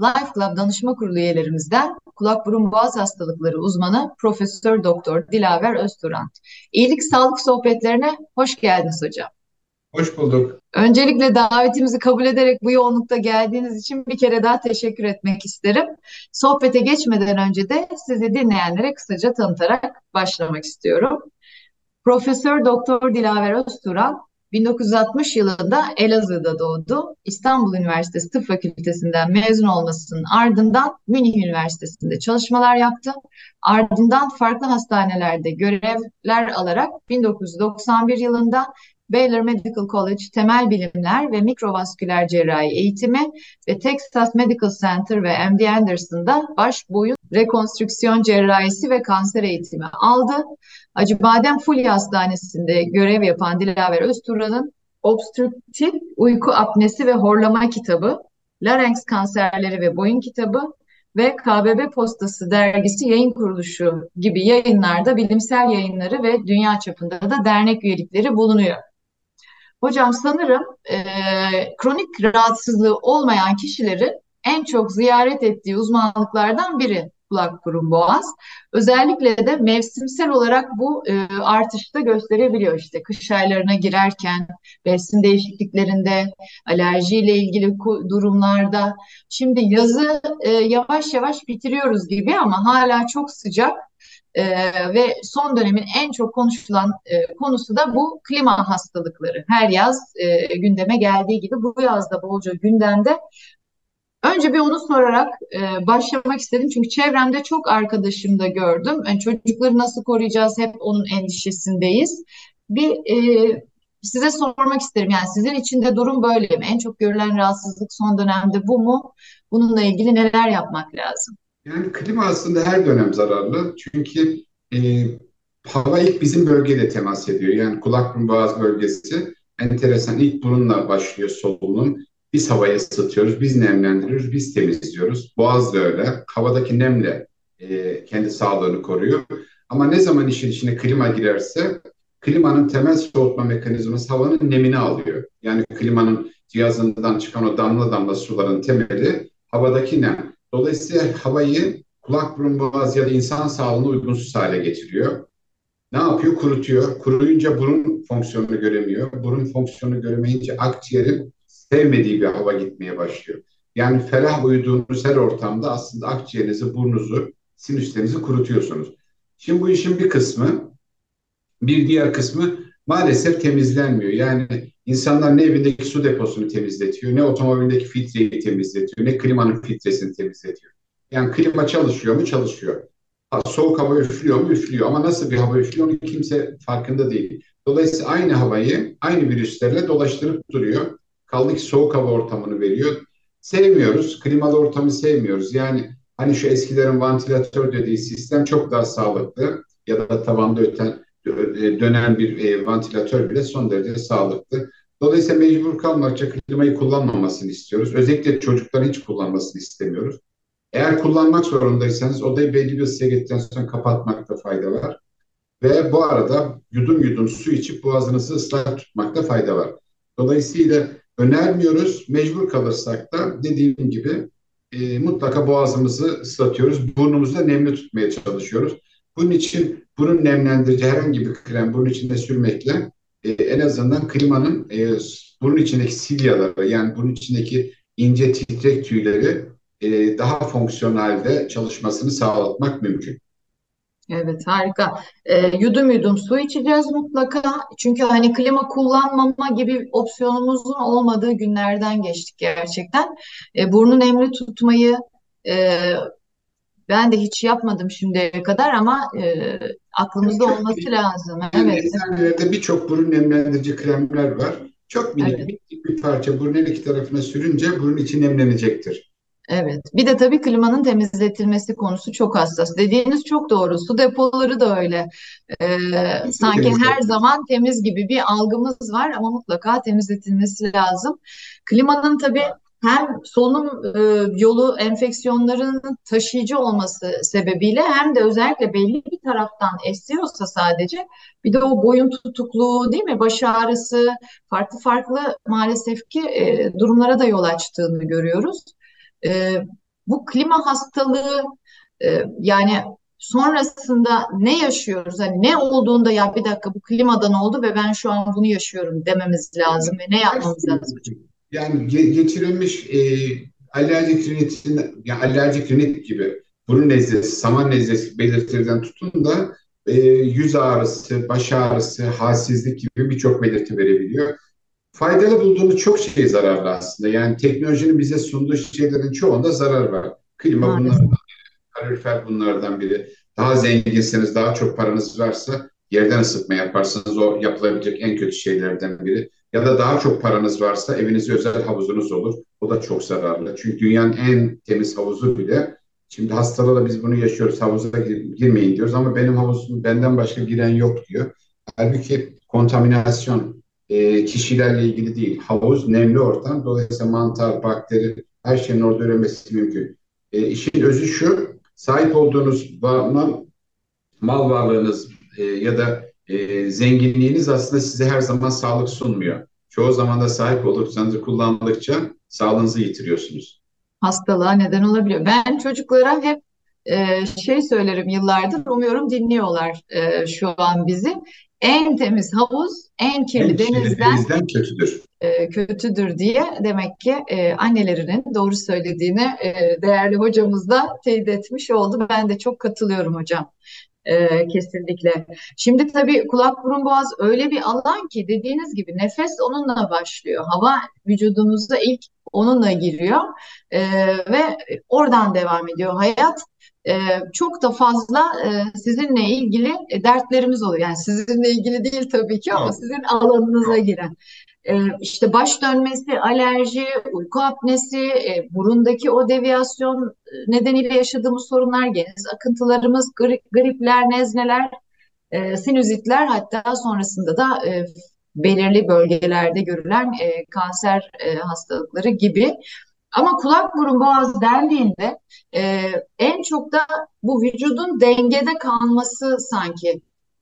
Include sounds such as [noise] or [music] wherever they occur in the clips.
Life Club danışma kurulu üyelerimizden kulak burun boğaz hastalıkları uzmanı Profesör Doktor Dilaver Özturan. İyilik Sağlık Sohbetlerine hoş geldiniz hocam. Hoş bulduk. Öncelikle davetimizi kabul ederek bu yoğunlukta geldiğiniz için bir kere daha teşekkür etmek isterim. Sohbete geçmeden önce de sizi dinleyenlere kısaca tanıtarak başlamak istiyorum. Profesör Doktor Dilaver Özturan 1960 yılında Elazığ'da doğdu. İstanbul Üniversitesi Tıp Fakültesinden mezun olmasının ardından Münih Üniversitesi'nde çalışmalar yaptı. Ardından farklı hastanelerde görevler alarak 1991 yılında Baylor Medical College Temel Bilimler ve Mikrovasküler Cerrahi Eğitimi ve Texas Medical Center ve MD Anderson'da baş boyun rekonstrüksiyon cerrahisi ve kanser eğitimi aldı. Acıbadem Fulya Hastanesi'nde görev yapan Dilaver Özturan'ın Obstrüktif Uyku Apnesi ve Horlama kitabı, Larynx Kanserleri ve Boyun kitabı ve KBB Postası dergisi yayın kuruluşu gibi yayınlarda bilimsel yayınları ve dünya çapında da dernek üyelikleri bulunuyor. Hocam sanırım e, kronik rahatsızlığı olmayan kişilerin en çok ziyaret ettiği uzmanlıklardan biri kulak burun boğaz. Özellikle de mevsimsel olarak bu e, artışta gösterebiliyor işte kış aylarına girerken, mevsim değişikliklerinde, alerjiyle ilgili durumlarda. Şimdi yazı e, yavaş yavaş bitiriyoruz gibi ama hala çok sıcak. Ee, ve son dönemin en çok konuşulan e, konusu da bu klima hastalıkları. Her yaz e, gündeme geldiği gibi bu yazda bolca gündemde. Önce bir onu sorarak e, başlamak istedim. Çünkü çevremde çok arkadaşım da gördüm. Yani çocukları nasıl koruyacağız hep onun endişesindeyiz. Bir e, size sormak isterim. Yani sizin için de durum böyle mi? En çok görülen rahatsızlık son dönemde bu mu? Bununla ilgili neler yapmak lazım? Yani klima aslında her dönem zararlı. Çünkü e, hava ilk bizim bölgede temas ediyor. Yani kulak burun boğaz bölgesi enteresan. İlk burunla başlıyor solunum. Biz havayı ısıtıyoruz, biz nemlendiriyoruz, biz temizliyoruz. Boğaz da öyle. Havadaki nemle e, kendi sağlığını koruyor. Ama ne zaman işin içine klima girerse klimanın temel soğutma mekanizması havanın nemini alıyor. Yani klimanın cihazından çıkan o damla damla suların temeli havadaki nem. Dolayısıyla havayı kulak burun boğaz ya da insan sağlığına uygunsuz hale getiriyor. Ne yapıyor? Kurutuyor. Kuruyunca burun fonksiyonunu göremiyor. Burun fonksiyonunu göremeyince akciğerin sevmediği bir hava gitmeye başlıyor. Yani ferah uyuduğunuz her ortamda aslında akciğerinizi, burnunuzu, sinüslerinizi kurutuyorsunuz. Şimdi bu işin bir kısmı, bir diğer kısmı maalesef temizlenmiyor. Yani insanlar ne evindeki su deposunu temizletiyor, ne otomobildeki filtreyi temizletiyor, ne klimanın filtresini temizletiyor. Yani klima çalışıyor mu? Çalışıyor. Soğuk hava üflüyor mu? Üflüyor. Ama nasıl bir hava üflüyor onu kimse farkında değil. Dolayısıyla aynı havayı aynı virüslerle dolaştırıp duruyor. Kaldı ki soğuk hava ortamını veriyor. Sevmiyoruz. Klimalı ortamı sevmiyoruz. Yani hani şu eskilerin vantilatör dediği sistem çok daha sağlıklı ya da tavanda öten dönen bir e, vantilatör bile son derece sağlıklı. Dolayısıyla mecbur kalmakça klimayı kullanmamasını istiyoruz. Özellikle çocukların hiç kullanmasını istemiyoruz. Eğer kullanmak zorundaysanız odayı belli bir getirdikten sonra kapatmakta fayda var. Ve bu arada yudum yudum su içip boğazınızı ıslak tutmakta fayda var. Dolayısıyla önermiyoruz. Mecbur kalırsak da dediğim gibi e, mutlaka boğazımızı ıslatıyoruz. Burnumuzu da nemli tutmaya çalışıyoruz. Bunun için burun nemlendirici herhangi bir krem burun içinde sürmekle e, en azından klimanın e, burun içindeki silyaları yani burun içindeki ince titrek tüyleri e, daha fonksiyonelde çalışmasını sağlatmak mümkün. Evet harika. E, yudum yudum su içeceğiz mutlaka. Çünkü hani klima kullanmama gibi opsiyonumuzun olmadığı günlerden geçtik gerçekten. E, burnu nemli tutmayı e, ben de hiç yapmadım şimdiye kadar ama e, aklımızda çok olması bir, lazım. Evet. Eczanelerde birçok burun nemlendirici kremler var. Çok minik evet. bir, parça burnun iki tarafına sürünce burun içi nemlenecektir. Evet. Bir de tabii klimanın temizletilmesi konusu çok hassas. Dediğiniz çok doğru. Su depoları da öyle. Ee, sanki her zaman temiz gibi bir algımız var ama mutlaka temizletilmesi lazım. Klimanın tabii hem solunum e, yolu enfeksiyonlarının taşıyıcı olması sebebiyle hem de özellikle belli bir taraftan esiyorsa sadece bir de o boyun tutukluğu değil mi baş ağrısı farklı farklı maalesef ki e, durumlara da yol açtığını görüyoruz. E, bu klima hastalığı e, yani sonrasında ne yaşıyoruz? Hani ne olduğunda ya bir dakika bu klimadan oldu ve ben şu an bunu yaşıyorum dememiz lazım ve ne yapmamız lazım? Yani geçirilmiş e, alerjik rinitin, yani alerjik rinit gibi burun nezlesi, saman nezlesi belirtilerden tutun da e, yüz ağrısı, baş ağrısı, halsizlik gibi birçok belirti verebiliyor faydalı bulduğumuz çok şey zararlı aslında. Yani teknolojinin bize sunduğu şeylerin çoğunda zarar var. Klima Maalesef. bunlardan biri, kalorifer bunlardan biri. Daha zenginseniz, daha çok paranız varsa yerden ısıtma yaparsanız o yapılabilecek en kötü şeylerden biri. Ya da daha çok paranız varsa evinizde özel havuzunuz olur. O da çok zararlı. Çünkü dünyanın en temiz havuzu bile Şimdi hastalarla biz bunu yaşıyoruz. Havuza girmeyin diyoruz ama benim havuzum benden başka giren yok diyor. Halbuki kontaminasyon e, kişilerle ilgili değil. Havuz nemli ortam. Dolayısıyla mantar, bakteri her şeyin orada üremesi mümkün. E, işin özü şu, sahip olduğunuz mal, mal varlığınız e, ya da e, zenginliğiniz aslında size her zaman sağlık sunmuyor. Çoğu zaman da sahip olursanız kullandıkça sağlığınızı yitiriyorsunuz. Hastalığa neden olabiliyor. Ben çocuklara hep e, şey söylerim yıllardır, umuyorum dinliyorlar e, şu an bizi. En temiz havuz, en kirli en denizden, denizden kötüdür. E, kötüdür diye demek ki e, annelerinin doğru söylediğini e, değerli hocamız da teyit etmiş oldu. Ben de çok katılıyorum hocam. E, kesinlikle. Şimdi tabii kulak burun boğaz öyle bir alan ki dediğiniz gibi nefes onunla başlıyor. Hava vücudumuzda ilk onunla giriyor e, ve oradan devam ediyor hayat e, çok da fazla e, sizinle ilgili e, dertlerimiz oluyor. Yani sizinle ilgili değil tabii ki ama sizin alanınıza giren. E, işte baş dönmesi, alerji, uyku apnesi, e, burundaki o deviyasyon nedeniyle yaşadığımız sorunlar, geniz akıntılarımız, grip, gripler, nezneler, e, sinüzitler hatta sonrasında da e, belirli bölgelerde görülen e, kanser e, hastalıkları gibi. Ama kulak burun boğaz dendiğinde e, en çok da bu vücudun dengede kalması sanki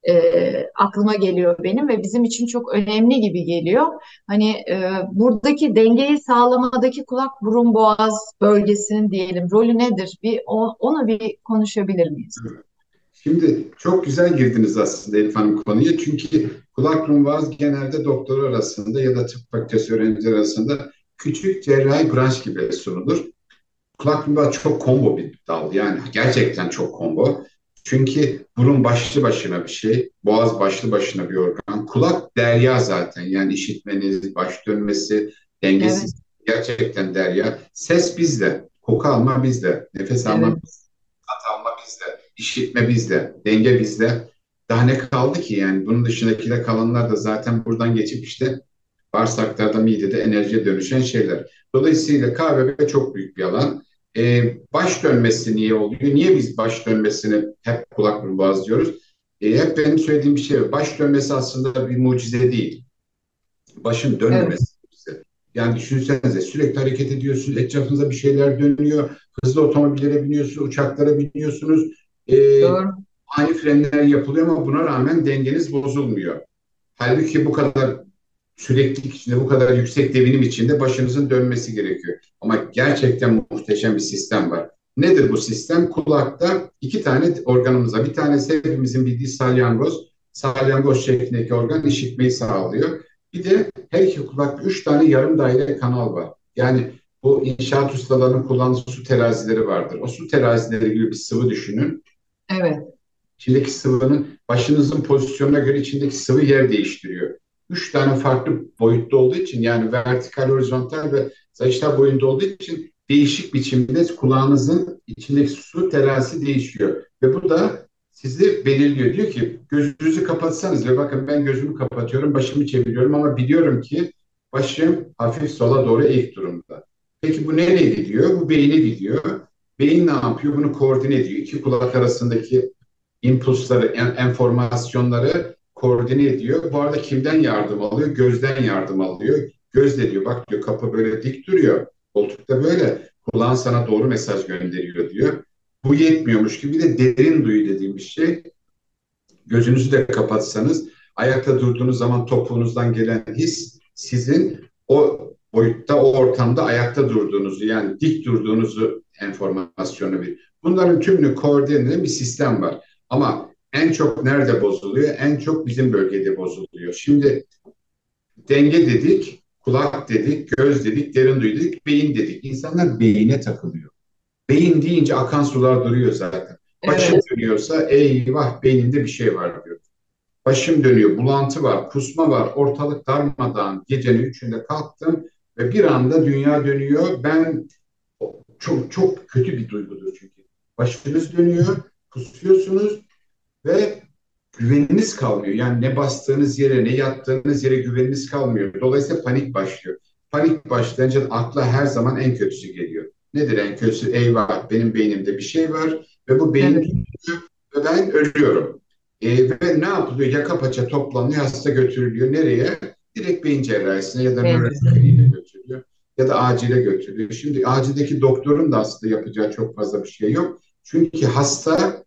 e, aklıma geliyor benim ve bizim için çok önemli gibi geliyor. Hani e, buradaki dengeyi sağlamadaki kulak burun boğaz bölgesinin diyelim rolü nedir? Bir o, onu bir konuşabilir miyiz? Şimdi çok güzel girdiniz aslında Elif Hanım konuya. Çünkü kulak burun boğaz genelde doktor arasında ya da tıp fakültesi öğrenciler arasında küçük cerrahi branş gibi sunulur. Kulak burun çok combo bir dal yani gerçekten çok combo. Çünkü burun başlı başına bir şey, boğaz başlı başına bir organ. Kulak derya zaten yani işitmeniz, baş dönmesi, dengesiz evet. gerçekten derya. Ses bizde, koku alma bizde, nefes alma evet. bizde, tat alma bizde, işitme bizde, denge bizde. Daha ne kaldı ki yani bunun dışındakiler kalanlar da zaten buradan geçip işte Bağırsaklarda, midede enerjiye dönüşen şeyler. Dolayısıyla KBB çok büyük bir alan. Ee, baş dönmesi niye oluyor? Niye biz baş dönmesini hep kulak boğaz diyoruz? Ee, hep benim söylediğim bir şey var. Baş dönmesi aslında bir mucize değil. Başın dönmemesi. Evet. Yani düşünsenize sürekli hareket ediyorsunuz, etrafınızda bir şeyler dönüyor, hızlı otomobillere biniyorsunuz, uçaklara biniyorsunuz. Ee, Doğru. Ani frenler yapılıyor ama buna rağmen dengeniz bozulmuyor. Halbuki bu kadar süreklilik içinde bu kadar yüksek devinim içinde başınızın dönmesi gerekiyor. Ama gerçekten muhteşem bir sistem var. Nedir bu sistem? Kulakta iki tane organımız var. Bir tanesi hepimizin bildiği salyangoz. Salyangoz şeklindeki organ işitmeyi sağlıyor. Bir de her iki kulakta üç tane yarım daire kanal var. Yani bu inşaat ustalarının kullandığı su terazileri vardır. O su terazileri gibi bir sıvı düşünün. Evet. İçindeki sıvının başınızın pozisyonuna göre içindeki sıvı yer değiştiriyor üç tane farklı boyutta olduğu için yani vertikal, horizontal ve saçlar boyunda olduğu için değişik biçimde kulağınızın içindeki su terasi değişiyor. Ve bu da sizi belirliyor. Diyor ki gözünüzü kapatsanız ve bakın ben gözümü kapatıyorum, başımı çeviriyorum ama biliyorum ki başım hafif sola doğru eğik durumda. Peki bu nereye gidiyor? Bu beyine gidiyor. Beyin ne yapıyor? Bunu koordine ediyor. İki kulak arasındaki impulsları, en, enformasyonları koordine ediyor. Bu arada kimden yardım alıyor? Gözden yardım alıyor. Göz de diyor, bak diyor kapı böyle dik duruyor. Koltukta böyle. Kulağın sana doğru mesaj gönderiyor diyor. Bu yetmiyormuş gibi de derin duyu dediğim bir şey. Gözünüzü de kapatsanız ayakta durduğunuz zaman topuğunuzdan gelen his sizin o boyutta, o ortamda ayakta durduğunuzu yani dik durduğunuzu enformasyonu bir. Bunların tümünü koordine bir sistem var. Ama en çok nerede bozuluyor? En çok bizim bölgede bozuluyor. Şimdi denge dedik, kulak dedik, göz dedik, derin duyu dedik, beyin dedik. İnsanlar beyine takılıyor. Beyin deyince akan sular duruyor zaten. Başım evet. dönüyorsa eyvah beynimde bir şey var diyor. Başım dönüyor, bulantı var, kusma var, ortalık darmadan gecenin üçünde kalktım ve bir anda dünya dönüyor. Ben çok çok kötü bir duygudur çünkü. Başınız dönüyor, kusuyorsunuz ve güveniniz kalmıyor. Yani ne bastığınız yere, ne yattığınız yere güveniniz kalmıyor. Dolayısıyla panik başlıyor. Panik başlayınca akla her zaman en kötüsü geliyor. Nedir en kötüsü? Eyvah benim beynimde bir şey var ve bu beyin evet. ve ben ölüyorum. E, ve ne yapılıyor? Yaka paça toplanıyor, hasta götürülüyor. Nereye? Direkt beyin cerrahisine ya da evet. götürülüyor. Ya da acile götürülüyor. Şimdi acildeki doktorun da aslında yapacağı çok fazla bir şey yok. Çünkü hasta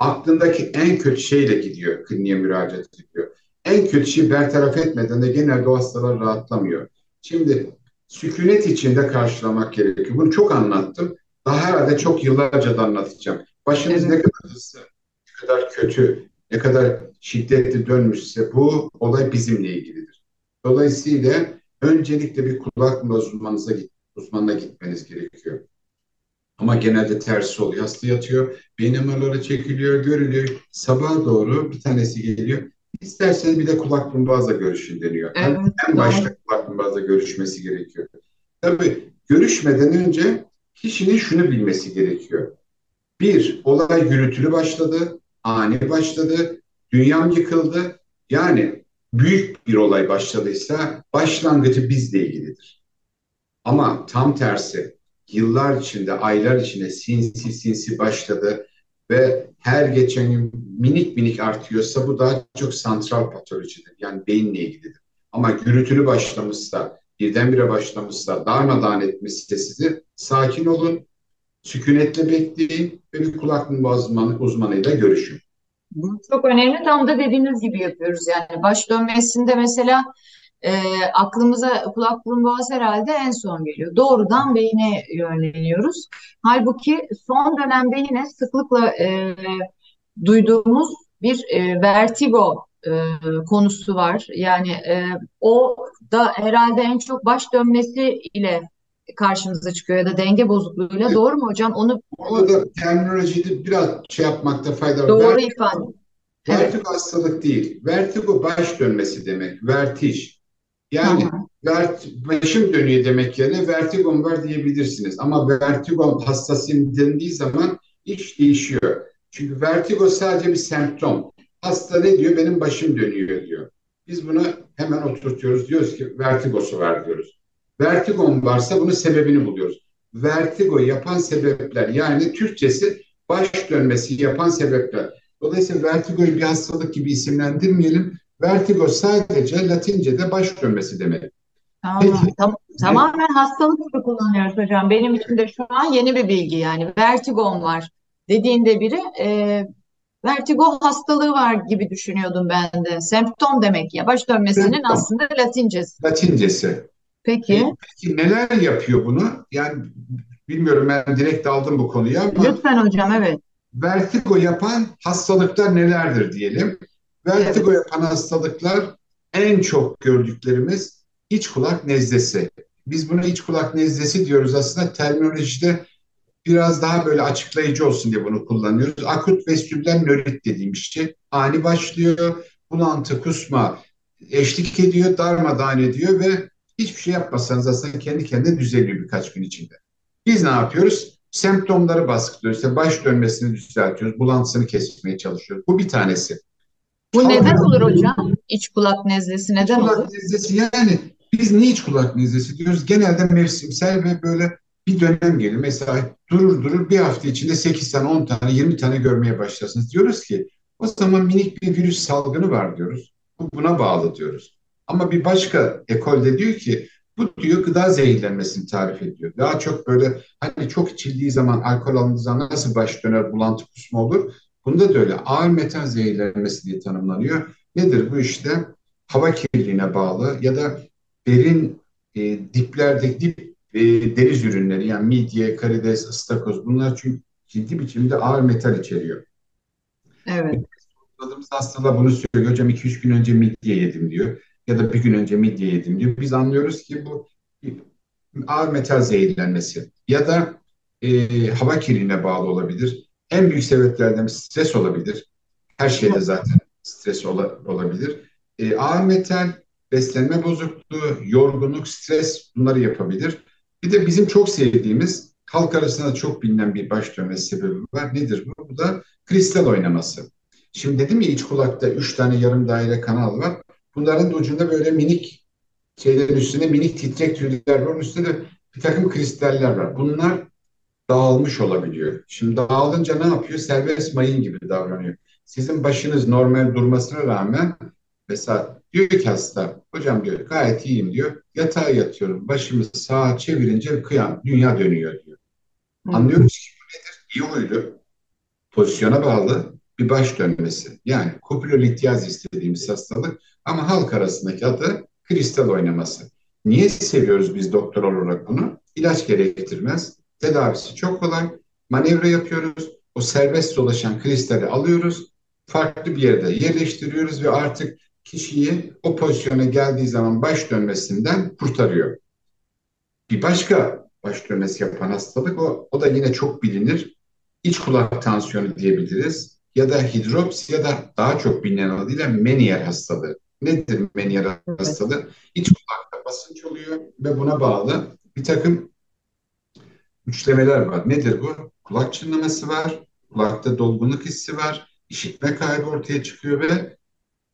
aklındaki en kötü şeyle gidiyor, kliniğe müracaat ediyor. En kötü şeyi bertaraf etmeden de genelde o hastalar rahatlamıyor. Şimdi sükunet içinde karşılamak gerekiyor. Bunu çok anlattım. Daha herhalde çok yıllarca da anlatacağım. Başınız evet. ne kadar hızlı, ne kadar kötü, ne kadar şiddetli dönmüşse bu olay bizimle ilgilidir. Dolayısıyla öncelikle bir kulak uzmanınıza git, uzmanına gitmeniz gerekiyor. Ama genelde tersi oluyor. Hasta yatıyor, beyin MR'ları çekiliyor, görülüyor. Sabah doğru bir tanesi geliyor. İsterseniz bir de kulak burun görüşün deniyor. Evet, en başta kulak burun görüşmesi gerekiyor. Tabii görüşmeden önce kişinin şunu bilmesi gerekiyor. Bir, olay gürültülü başladı, ani başladı, dünyam yıkıldı. Yani büyük bir olay başladıysa başlangıcı bizle ilgilidir. Ama tam tersi yıllar içinde, aylar içinde sinsi sinsi başladı ve her geçen gün minik minik artıyorsa bu daha çok santral patolojidir. Yani beyinle ilgilidir. Ama gürültülü başlamışsa, birdenbire başlamışsa, darmadağın etmişse sizi sakin olun, sükunetle bekleyin ve bir kulak uzmanı, uzmanıyla görüşün. Çok önemli. Tam da dediğiniz gibi yapıyoruz. Yani baş dönmesinde mesela e, aklımıza kulak burun boğaz herhalde en son geliyor. Doğrudan beyine yönleniyoruz. Halbuki son dönemde yine sıklıkla e, duyduğumuz bir e, vertigo e, konusu var. Yani e, o da herhalde en çok baş dönmesi ile karşımıza çıkıyor ya da denge bozukluğuyla. Doğru mu hocam? Onu Orada terminolojide biraz şey yapmakta fayda var. Doğru vertigo, ifade. Vertigo evet. hastalık değil. Vertigo baş dönmesi demek. Vertij. Yani vert, başım dönüyor demek yerine vertigom var diyebilirsiniz. Ama vertigo hastasıyım dendiği zaman iş değişiyor. Çünkü vertigo sadece bir semptom. Hasta ne diyor? Benim başım dönüyor diyor. Biz bunu hemen oturtuyoruz. Diyoruz ki vertigosu var diyoruz. Vertigon varsa bunun sebebini buluyoruz. Vertigo yapan sebepler yani Türkçesi baş dönmesi yapan sebepler. Dolayısıyla vertigoyu bir hastalık gibi isimlendirmeyelim. Vertigo sadece Latince'de baş dönmesi demek. Tamam, Peki, tam, tamamen hastalık gibi kullanıyoruz hocam. Benim için de şu an yeni bir bilgi yani. Vertigon var dediğinde biri e, vertigo hastalığı var gibi düşünüyordum ben de. Semptom demek ya. Baş dönmesinin Semptom. aslında Latincesi. Latincesi. Peki. Peki neler yapıyor bunu? Yani bilmiyorum ben direkt aldım bu konuya ama. Lütfen hocam evet. Vertigo yapan hastalıklar nelerdir diyelim. Vertigo evet. yapan hastalıklar en çok gördüklerimiz iç kulak nezlesi. Biz buna iç kulak nezlesi diyoruz aslında terminolojide biraz daha böyle açıklayıcı olsun diye bunu kullanıyoruz. Akut vestibüler nörit dediğim şey ani başlıyor, bulantı, kusma eşlik ediyor, darmadağın ediyor ve hiçbir şey yapmasanız aslında kendi kendine düzeliyor birkaç gün içinde. Biz ne yapıyoruz? Semptomları baskılıyoruz. İşte baş dönmesini düzeltiyoruz, bulantısını kesmeye çalışıyoruz. Bu bir tanesi. Bu neden olur hocam? İç kulak nezlesi neden İç kulak olur? nezlesi yani Biz niye iç kulak nezlesi diyoruz? Genelde mevsimsel ve böyle bir dönem gelir. Mesela durur durur bir hafta içinde 8 tane, 10 tane, 20 tane görmeye başlarsınız. Diyoruz ki o zaman minik bir virüs salgını var diyoruz. Bu buna bağlı diyoruz. Ama bir başka ekolde diyor ki bu diyor gıda zehirlenmesini tarif ediyor. Daha çok böyle hani çok içildiği zaman alkol alındığı zaman nasıl baş döner bulantı kusma olur. Bunda da öyle ağır metal zehirlenmesi diye tanımlanıyor. Nedir bu işte? Hava kirliliğine bağlı ya da derin e, diplerdeki dip e, deniz ürünleri yani midye, karides, ıstakoz bunlar çünkü ciddi biçimde ağır metal içeriyor. Evet. Sorguladığımız hastalar bunu söylüyor. Hocam 2-3 gün önce midye yedim diyor. Ya da bir gün önce midye yedim diyor. Biz anlıyoruz ki bu ağır metal zehirlenmesi ya da e, hava kirliliğine bağlı olabilir. En büyük sebeplerden stres olabilir. Her şeyde zaten stres ola, olabilir. E, ağır metal, beslenme bozukluğu, yorgunluk, stres bunları yapabilir. Bir de bizim çok sevdiğimiz halk arasında çok bilinen bir baş dönmesi sebebi var. Nedir bu? Bu da kristal oynaması. Şimdi dedim ya iç kulakta üç tane yarım daire kanal var. Bunların ucunda böyle minik şeylerin üstünde minik titrek tüyler var. Üstünde de bir takım kristaller var. Bunlar dağılmış olabiliyor. Şimdi dağılınca ne yapıyor? Serbest mayın gibi davranıyor. Sizin başınız normal durmasına rağmen mesela diyor ki hasta, hocam diyor gayet iyiyim diyor. Yatağa yatıyorum. Başımı sağa çevirince kıyam, dünya dönüyor diyor. Anlıyoruz ki bu nedir? İyi huylu, pozisyona bağlı bir baş dönmesi. Yani kopülolityaz istediğimiz hastalık ama halk arasındaki adı kristal oynaması. Niye seviyoruz biz doktor olarak bunu? İlaç gerektirmez. Tedavisi çok kolay. Manevra yapıyoruz. O serbest dolaşan kristali alıyoruz. Farklı bir yerde yerleştiriyoruz ve artık kişiyi o pozisyona geldiği zaman baş dönmesinden kurtarıyor. Bir başka baş dönmesi yapan hastalık o, o da yine çok bilinir. İç kulak tansiyonu diyebiliriz. Ya da hidrops ya da daha çok bilinen adıyla Menier hastalığı. Nedir Menier hastalığı? İç kulakta basınç oluyor ve buna bağlı bir takım üçlemeler var. Nedir bu? Kulak çınlaması var, kulakta dolgunluk hissi var, işitme kaybı ortaya çıkıyor ve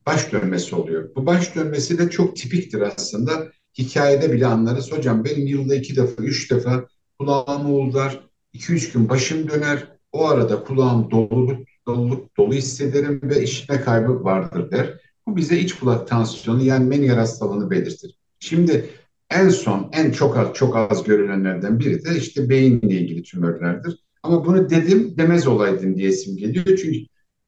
baş dönmesi oluyor. Bu baş dönmesi de çok tipiktir aslında. Hikayede bile anlarız. Hocam benim yılda iki defa, üç defa kulağım uğuldar, iki üç gün başım döner. O arada kulağım doluluk, doluluk, dolu hissederim ve işitme kaybı vardır der. Bu bize iç kulak tansiyonu yani Menier hastalığını belirtir. Şimdi en son, en çok az, çok az görülenlerden biri de işte beyinle ilgili tümörlerdir. Ama bunu dedim demez olaydım diye isim geliyor. Çünkü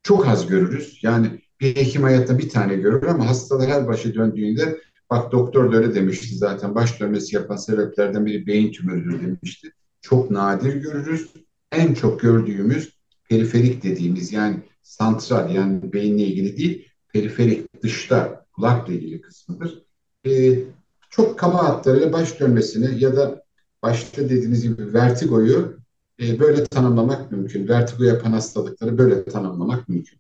çok az görürüz. Yani bir hekim hayatta bir tane görür ama hastalar her başı döndüğünde bak doktor da öyle demişti zaten baş dönmesi yapan sebeplerden biri beyin tümörüdür demişti. Çok nadir görürüz. En çok gördüğümüz periferik dediğimiz yani santral yani beyinle ilgili değil periferik dışta kulakla ilgili kısmıdır. Ee, çok kaba hatlarıyla baş dönmesini ya da başta dediğiniz gibi vertigoyu e, böyle tanımlamak mümkün. Vertigo yapan hastalıkları böyle tanımlamak mümkün.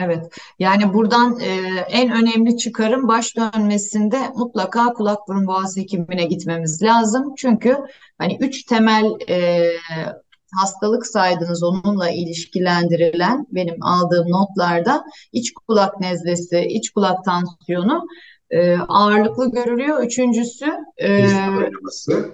Evet, yani buradan e, en önemli çıkarım baş dönmesinde mutlaka kulak burun boğaz hekimine gitmemiz lazım. Çünkü hani üç temel e, hastalık saydınız onunla ilişkilendirilen benim aldığım notlarda iç kulak nezlesi, iç kulak tansiyonu e, ağırlıklı görülüyor. Üçüncüsü e, kristal oynaması.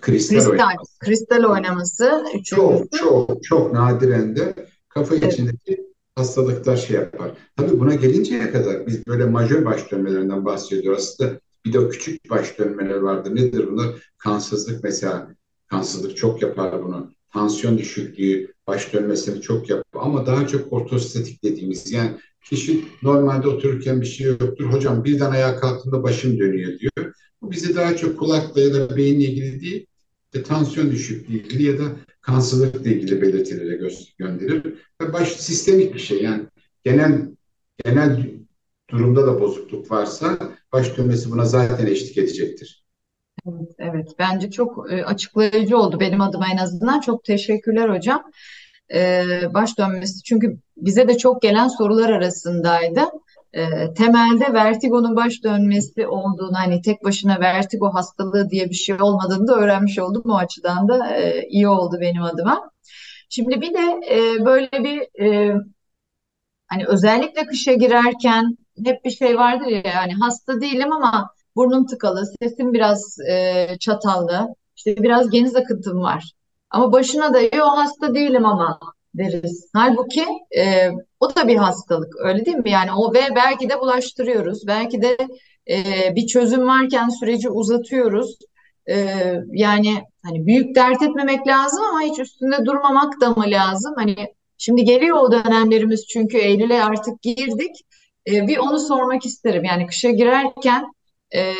Kristal, kristal, oynaması. kristal oynaması. Üçüncüsü. Çok çok çok nadiren de kafa evet. içindeki hastalıklar şey yapar. Tabii buna gelinceye kadar biz böyle majör baş dönmelerinden bahsediyoruz. Aslında bir de küçük baş dönmeler vardır. Nedir bunlar? Kansızlık mesela. Kansızlık çok yapar bunu. Tansiyon düşüklüğü, baş dönmesini çok yapar. Ama daha çok ortostatik dediğimiz yani kişi normalde otururken bir şey yoktur. Hocam birden ayağa kalktığında başım dönüyor diyor. Bu bizi daha çok kulakla ya da beyinle ilgili değil, de tansiyon düşüklüğü ilgili ya da kansızlıkla ilgili belirtilere gö gönderir. Ve baş sistemik bir şey yani genel genel durumda da bozukluk varsa baş dönmesi buna zaten eşlik edecektir. Evet, evet. Bence çok e, açıklayıcı oldu benim adıma en azından. Çok teşekkürler hocam. Ee, baş dönmesi çünkü bize de çok gelen sorular arasındaydı. Ee, temelde vertigonun baş dönmesi olduğunu hani tek başına vertigo hastalığı diye bir şey olmadığını da öğrenmiş oldum. O açıdan da e, iyi oldu benim adıma. Şimdi bir de e, böyle bir e, hani özellikle kışa girerken hep bir şey vardır ya yani hasta değilim ama burnum tıkalı, sesim biraz e, çatallı, işte biraz geniz akıntım var. Ama başına da o hasta değilim ama deriz. Halbuki e, o da bir hastalık öyle değil mi? Yani o ve belki de bulaştırıyoruz. Belki de e, bir çözüm varken süreci uzatıyoruz. E, yani hani büyük dert etmemek lazım ama hiç üstünde durmamak da mı lazım? Hani şimdi geliyor o dönemlerimiz çünkü Eylül'e artık girdik. E, bir onu sormak isterim. Yani kışa girerken e,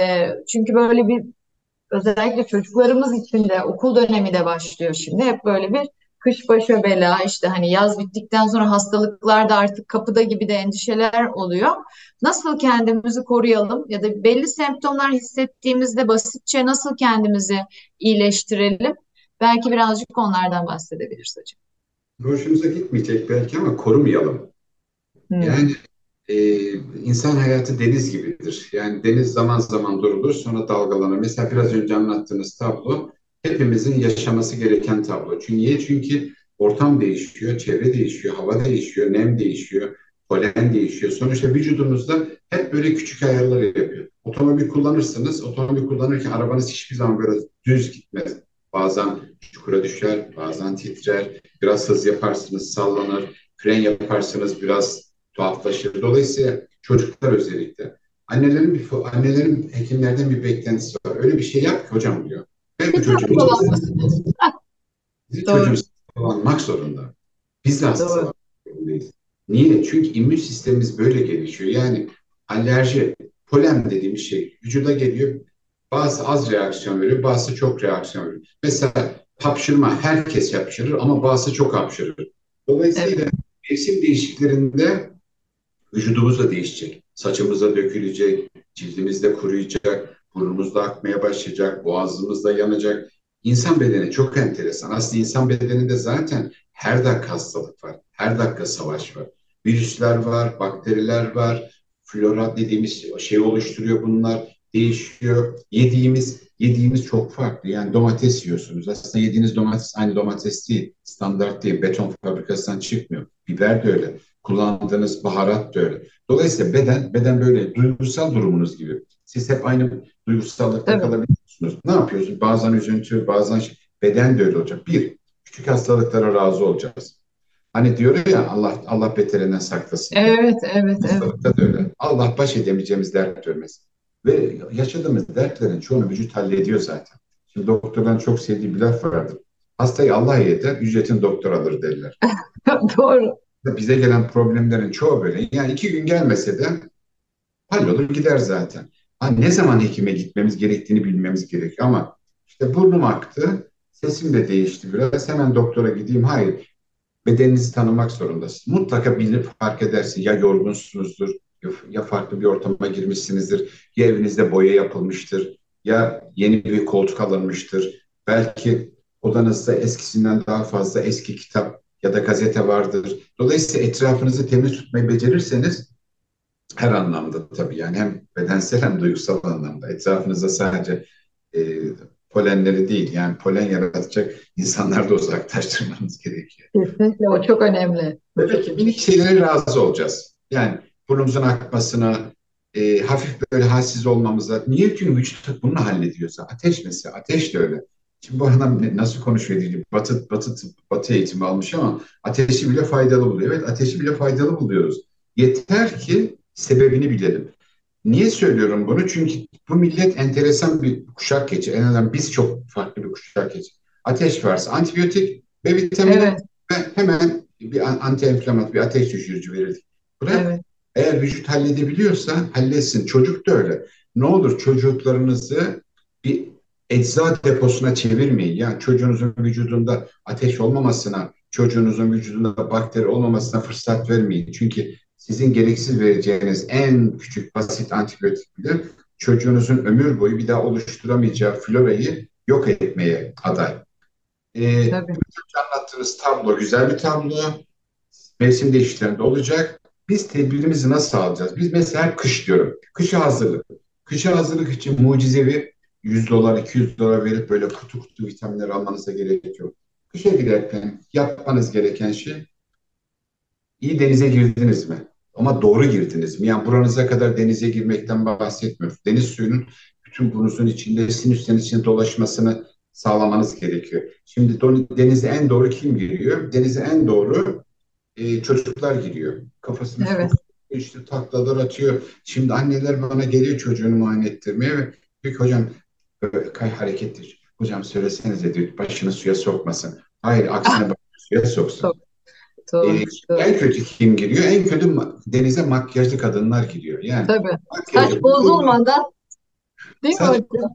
çünkü böyle bir özellikle çocuklarımız için de okul dönemi de başlıyor şimdi. Hep böyle bir kış başa bela işte hani yaz bittikten sonra hastalıklar da artık kapıda gibi de endişeler oluyor. Nasıl kendimizi koruyalım ya da belli semptomlar hissettiğimizde basitçe nasıl kendimizi iyileştirelim? Belki birazcık onlardan bahsedebiliriz hocam. Hoşumuza gitmeyecek belki ama korumayalım. Hmm. Yani e, insan hayatı deniz gibidir. Yani deniz zaman zaman durulur sonra dalgalanır. Mesela biraz önce anlattığınız tablo hepimizin yaşaması gereken tablo. Çünkü niye? Çünkü ortam değişiyor, çevre değişiyor, hava değişiyor, nem değişiyor, polen değişiyor. Sonuçta vücudumuzda hep böyle küçük ayarlar yapıyor. Otomobil kullanırsınız, otomobil kullanırken arabanız hiçbir zaman böyle düz gitmez. Bazen çukura düşer, bazen titrer, biraz hız yaparsınız, sallanır, fren yaparsınız, biraz tuhaflaşır. Dolayısıyla çocuklar özellikle. Annelerin bir annelerin hekimlerden bir beklentisi var. Öyle bir şey yap ki hocam diyor. Ben bu çocuğum çocuğumuz hastalanmak zorunda. Biz de zorundayız. Niye? Çünkü immün sistemimiz böyle gelişiyor. Yani alerji, polen dediğimiz şey vücuda geliyor. Bazı az reaksiyon veriyor, bazı çok reaksiyon veriyor. Mesela hapşırma herkes hapşırır ama bazı çok hapşırır. Dolayısıyla evet. mevsim değişiklerinde vücudumuz da değişecek. Saçımız da dökülecek, cildimiz de kuruyacak, burnumuzda akmaya başlayacak, boğazımızda yanacak. İnsan bedeni çok enteresan. Aslında insan bedeninde zaten her dakika hastalık var. Her dakika savaş var. Virüsler var, bakteriler var. Flora dediğimiz şey oluşturuyor bunlar. Değişiyor. Yediğimiz yediğimiz çok farklı. Yani domates yiyorsunuz. Aslında yediğiniz domates aynı domates değil. Standart değil. Beton fabrikasından çıkmıyor. Biber de öyle. Kullandığınız baharat da öyle. Dolayısıyla beden beden böyle duygusal durumunuz gibi. Siz hep aynı duygusallıkta evet. kalabiliyorsunuz. Ne yapıyorsunuz? Bazen üzüntü, bazen şey, beden de öyle olacak. Bir, küçük hastalıklara razı olacağız. Hani diyor ya Allah Allah beterinden saklasın. Evet, evet, Hastalıkta evet. da öyle. Allah baş edemeyeceğimiz dert görmesin. Ve yaşadığımız dertlerin çoğunu vücut hallediyor zaten. Şimdi doktorların çok sevdiği bir laf vardır. Hastayı Allah yeter, ücretin doktor alır derler. [laughs] Doğru. Bize gelen problemlerin çoğu böyle. Yani iki gün gelmese de hallolur gider zaten. Hani ne zaman hekime gitmemiz gerektiğini bilmemiz gerekiyor ama işte burnum aktı, sesim de değişti biraz. Hemen doktora gideyim. Hayır, bedeninizi tanımak zorundasınız. Mutlaka bilip fark edersin. Ya yorgunsunuzdur, ya farklı bir ortama girmişsinizdir, ya evinizde boya yapılmıştır, ya yeni bir koltuk alınmıştır. Belki odanızda eskisinden daha fazla eski kitap ya da gazete vardır. Dolayısıyla etrafınızı temiz tutmayı becerirseniz her anlamda tabii yani hem bedensel hem duygusal anlamda etrafınızda sadece e, polenleri değil yani polen yaratacak insanlar da uzaklaştırmanız gerekiyor. Kesinlikle o çok önemli. Peki minik şeylere razı olacağız. Yani burnumuzun akmasına, e, hafif böyle halsiz olmamıza. Niye çünkü vücut bunu hallediyorsa? Ateş mesela, ateş de öyle. Şimdi bu adam nasıl konuşuyor diye batı, batı, batı eğitimi almış ama ateşi bile faydalı buluyor. Evet ateşi bile faydalı buluyoruz. Yeter ki sebebini bilelim. Niye söylüyorum bunu? Çünkü bu millet enteresan bir kuşak geçi. En azından biz çok farklı bir kuşak geçi. Ateş varsa antibiyotik ve vitamin evet. ve hemen bir anti enflamat, bir ateş düşürücü verirdik. Bırak. Evet. Eğer vücut halledebiliyorsa halletsin. Çocuk da öyle. Ne olur çocuklarınızı bir ecza deposuna çevirmeyin. Yani çocuğunuzun vücudunda ateş olmamasına, çocuğunuzun vücudunda bakteri olmamasına fırsat vermeyin. Çünkü sizin gereksiz vereceğiniz en küçük basit antibiyotik bile çocuğunuzun ömür boyu bir daha oluşturamayacağı florayı yok etmeye aday. Ee, anlattığınız tablo güzel bir tablo. Mevsim değişikliklerinde olacak. Biz tedbirimizi nasıl alacağız? Biz mesela kış diyorum. Kışa hazırlık. Kışa hazırlık için mucizevi 100 dolar, 200 dolar verip böyle kutu kutu vitaminler almanıza gerek yok. Kışa giderken yapmanız gereken şey iyi denize girdiniz mi? Ama doğru girdiniz mi? Yani buranıza kadar denize girmekten bahsetmiyoruz. Deniz suyunun bütün burnunuzun içinde sinüslerin içinde dolaşmasını sağlamanız gerekiyor. Şimdi denize en doğru kim giriyor? Denize en doğru e, çocuklar giriyor. Kafasını evet. işte taklalar atıyor. Şimdi anneler bana geliyor çocuğunu muayene ettirmeye ve diyor ki hocam kay harekettir. Hocam söylesenize diyor başını suya sokmasın. Hayır aksine başını suya soksun. Doğru, ee, doğru. En kötü kim giriyor? En kötü denize makyajlı kadınlar giriyor. Yani Tabii. Saç bozulmadan değil mi hocam?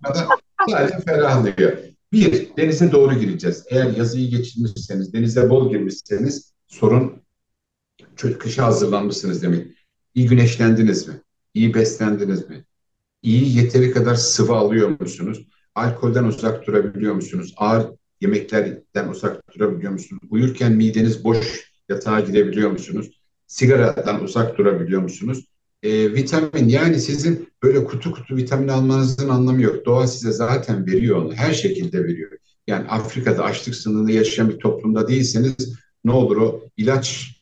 sadece ferahlıyor. Bir, denize doğru gireceğiz. Eğer yazıyı geçirmişseniz, denize bol girmişseniz sorun kışa hazırlanmışsınız demek. İyi güneşlendiniz mi? İyi beslendiniz mi? İyi yeteri kadar sıvı alıyor musunuz? Alkolden uzak durabiliyor musunuz? Ağır yemeklerden uzak durabiliyor musunuz? Uyurken mideniz boş yatağa girebiliyor musunuz? Sigaradan uzak durabiliyor musunuz? E, vitamin yani sizin böyle kutu kutu vitamin almanızın anlamı yok. Doğa size zaten veriyor onu. Her şekilde veriyor. Yani Afrika'da açlık sınırında yaşayan bir toplumda değilseniz ne olur o ilaç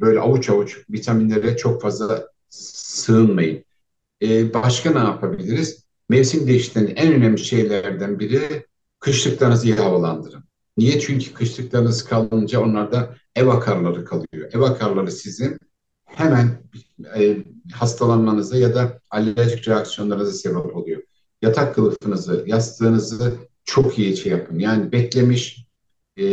böyle avuç avuç vitaminlere çok fazla sığınmayın. E, başka ne yapabiliriz? Mevsim değişikliğinin en önemli şeylerden biri kışlıklarınızı iyi havalandırın. Niye? Çünkü kışlıklarınız kalınca onlarda ev akarları kalıyor. Ev akarları sizin hemen e, hastalanmanıza ya da alerjik reaksiyonlarınıza sebep oluyor. Yatak kılıfınızı, yastığınızı çok iyi şey yapın. Yani beklemiş e,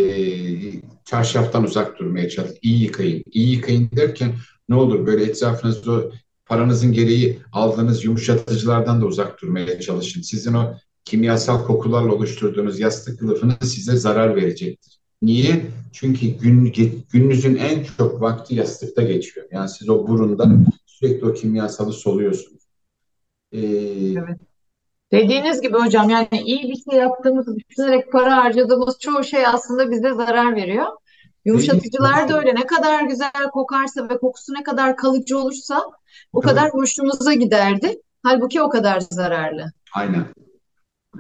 çarşaftan uzak durmaya çalışın. İyi yıkayın. İyi yıkayın derken ne olur böyle etrafınızda paranızın gereği aldığınız yumuşatıcılardan da uzak durmaya çalışın. Sizin o kimyasal kokularla oluşturduğunuz yastık kılıfınız size zarar verecektir. Niye? Çünkü gün, gününüzün en çok vakti yastıkta geçiyor. Yani siz o burunda sürekli o kimyasalı soluyorsunuz. Ee, evet. Dediğiniz gibi hocam yani iyi bir şey yaptığımızı düşünerek para harcadığımız çoğu şey aslında bize zarar veriyor. Yumuşatıcılar da öyle. Ne kadar güzel kokarsa ve kokusu ne kadar kalıcı olursa o kadar hoşumuza giderdi. Halbuki o kadar zararlı. Aynen.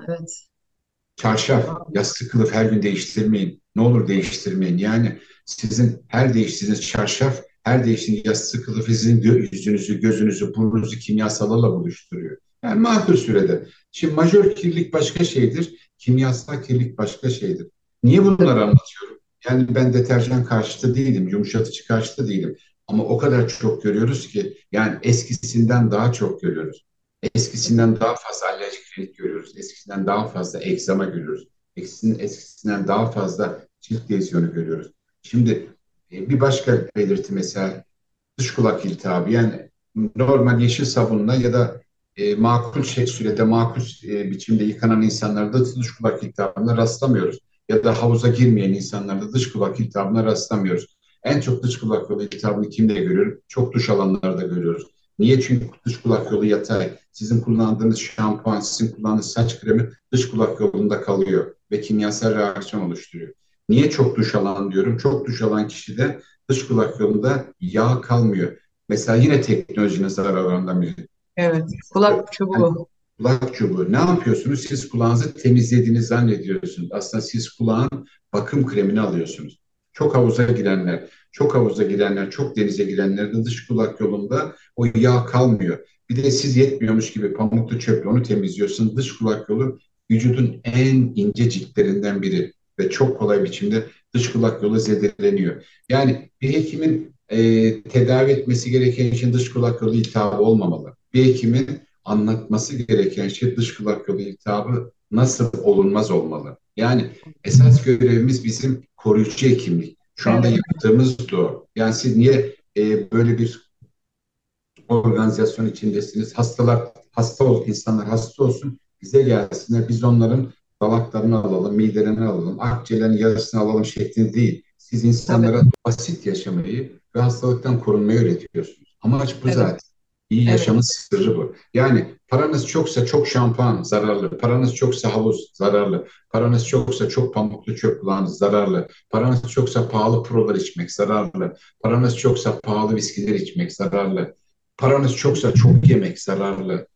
Evet. Çarşaf, yastık kılıf her gün değiştirmeyin. Ne olur değiştirmeyin. Yani sizin her değiştiğiniz çarşaf, her değiştiğiniz yastık kılıf sizin yüzünüzü, gözünüzü, burnunuzu kimyasallarla buluşturuyor. Yani makul sürede. Şimdi majör kirlilik başka şeydir, kimyasal kirlilik başka şeydir. Niye bunları anlatıyorum? Yani ben deterjan karşıtı değilim, yumuşatıcı karşıtı değilim. Ama o kadar çok görüyoruz ki yani eskisinden daha çok görüyoruz. Eskisinden daha fazla alerjik rinit görüyoruz. Eskisinden daha fazla egzama görüyoruz. Eskisinden, eskisinden daha fazla cilt lezyonu görüyoruz. Şimdi e, bir başka belirti mesela dış kulak iltihabı. Yani normal yeşil sabunla ya da e, makul şey, sürede makul e, biçimde yıkanan insanlarda dış kulak iltihabına rastlamıyoruz. Ya da havuza girmeyen insanlarda dış kulak iltihabına rastlamıyoruz. En çok dış kulak yolu iltihabını kimde görüyoruz? Çok duş alanlarda görüyoruz. Niye? Çünkü dış kulak yolu yatay. Sizin kullandığınız şampuan, sizin kullandığınız saç kremi dış kulak yolunda kalıyor ve kimyasal reaksiyon oluşturuyor. Niye çok duş alan diyorum? Çok duş alan kişide dış kulak yolunda yağ kalmıyor. Mesela yine teknolojinin zararlarından biri. Evet, kulak çubuğu. Kulak çubuğu. Ne yapıyorsunuz? Siz kulağınızı temizlediğini zannediyorsunuz. Aslında siz kulağın bakım kremini alıyorsunuz. Çok havuza girenler, çok havuza girenler, çok denize girenlerin dış kulak yolunda o yağ kalmıyor. Bir de siz yetmiyormuş gibi pamuklu çöple onu temizliyorsun. Dış kulak yolu vücudun en ince ciltlerinden biri ve çok kolay biçimde dış kulak yolu zedeleniyor. Yani bir hekimin e, tedavi etmesi gereken şey dış kulak yolu iltihabı olmamalı. Bir hekimin anlatması gereken şey dış kulak yolu iltihabı nasıl olunmaz olmalı. Yani esas görevimiz bizim koruyucu hekimlik. Şu anda evet. yaptığımız da o. Yani siz niye e, böyle bir organizasyon içindesiniz? Hastalar, hasta ol, insanlar hasta olsun, bize gelsinler. Biz onların dalaklarını alalım, midelerini alalım, akciğerlerin yarısını alalım şeklinde değil. Siz insanlara Tabii. basit yaşamayı ve hastalıktan korunmayı öğretiyorsunuz. Amaç bu evet. zaten. İyi evet. yaşamın sırrı bu. Yani paranız çoksa çok şampuan zararlı, paranız çoksa havuz zararlı, paranız çoksa çok pamuklu çöp kulağınız zararlı, paranız çoksa pahalı prolar içmek zararlı, paranız çoksa pahalı viskiler içmek zararlı, paranız çoksa çok yemek zararlı.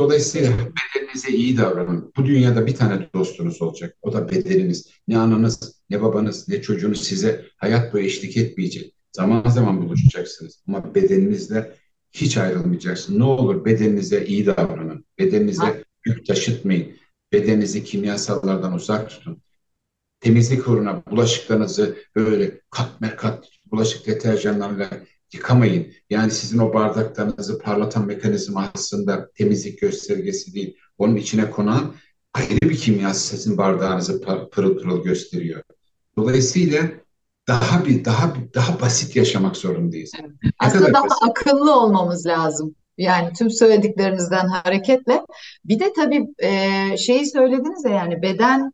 Dolayısıyla bedeninize iyi davranın. Bu dünyada bir tane dostunuz olacak. O da bedeniniz. Ne ananız, ne babanız, ne çocuğunuz size hayat boyu eşlik etmeyecek. Zaman zaman buluşacaksınız ama bedeninizle hiç ayrılmayacaksınız. Ne olur bedeninize iyi davranın. Bedeninize yük taşıtmayın. Bedeninizi kimyasallardan uzak tutun. Temizlik uğruna bulaşıklarınızı böyle kat kat bulaşık deterjanlarıyla yıkamayın. Yani sizin o bardaklarınızı parlatan mekanizma aslında temizlik göstergesi değil. Onun içine konan ayrı bir kimya sizin bardağınızı pırıl pırıl gösteriyor. Dolayısıyla daha bir daha bir, daha basit yaşamak zorundayız. Evet. Aslında daha basit. akıllı olmamız lazım. Yani tüm söylediklerinizden hareketle. Bir de tabii e, şeyi söylediniz ya yani beden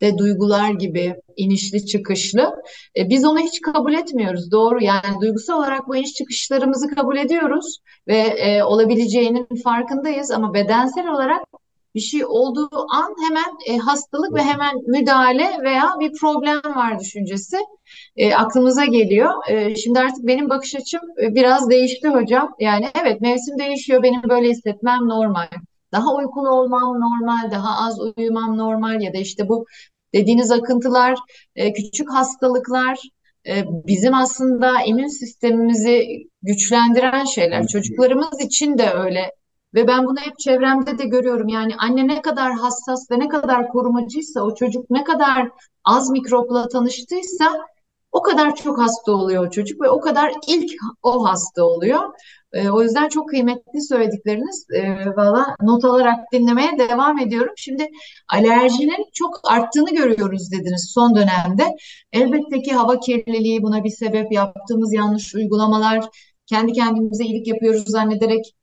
de duygular gibi inişli çıkışlı. E, biz onu hiç kabul etmiyoruz. Doğru yani duygusal olarak bu iniş çıkışlarımızı kabul ediyoruz ve e, olabileceğinin farkındayız ama bedensel olarak bir şey olduğu an hemen e, hastalık ve hemen müdahale veya bir problem var düşüncesi e, aklımıza geliyor. E, şimdi artık benim bakış açım e, biraz değişti hocam. Yani evet mevsim değişiyor, benim böyle hissetmem normal. Daha uykulu olmam normal, daha az uyumam normal ya da işte bu dediğiniz akıntılar, e, küçük hastalıklar e, bizim aslında immün sistemimizi güçlendiren şeyler. Çocuklarımız için de öyle. Ve ben bunu hep çevremde de görüyorum. Yani anne ne kadar hassas ve ne kadar korumacıysa, o çocuk ne kadar az mikropla tanıştıysa o kadar çok hasta oluyor o çocuk ve o kadar ilk o hasta oluyor. E, o yüzden çok kıymetli söyledikleriniz. E, Valla not alarak dinlemeye devam ediyorum. Şimdi alerjinin çok arttığını görüyoruz dediniz son dönemde. Elbette ki hava kirliliği buna bir sebep. Yaptığımız yanlış uygulamalar, kendi kendimize iyilik yapıyoruz zannederek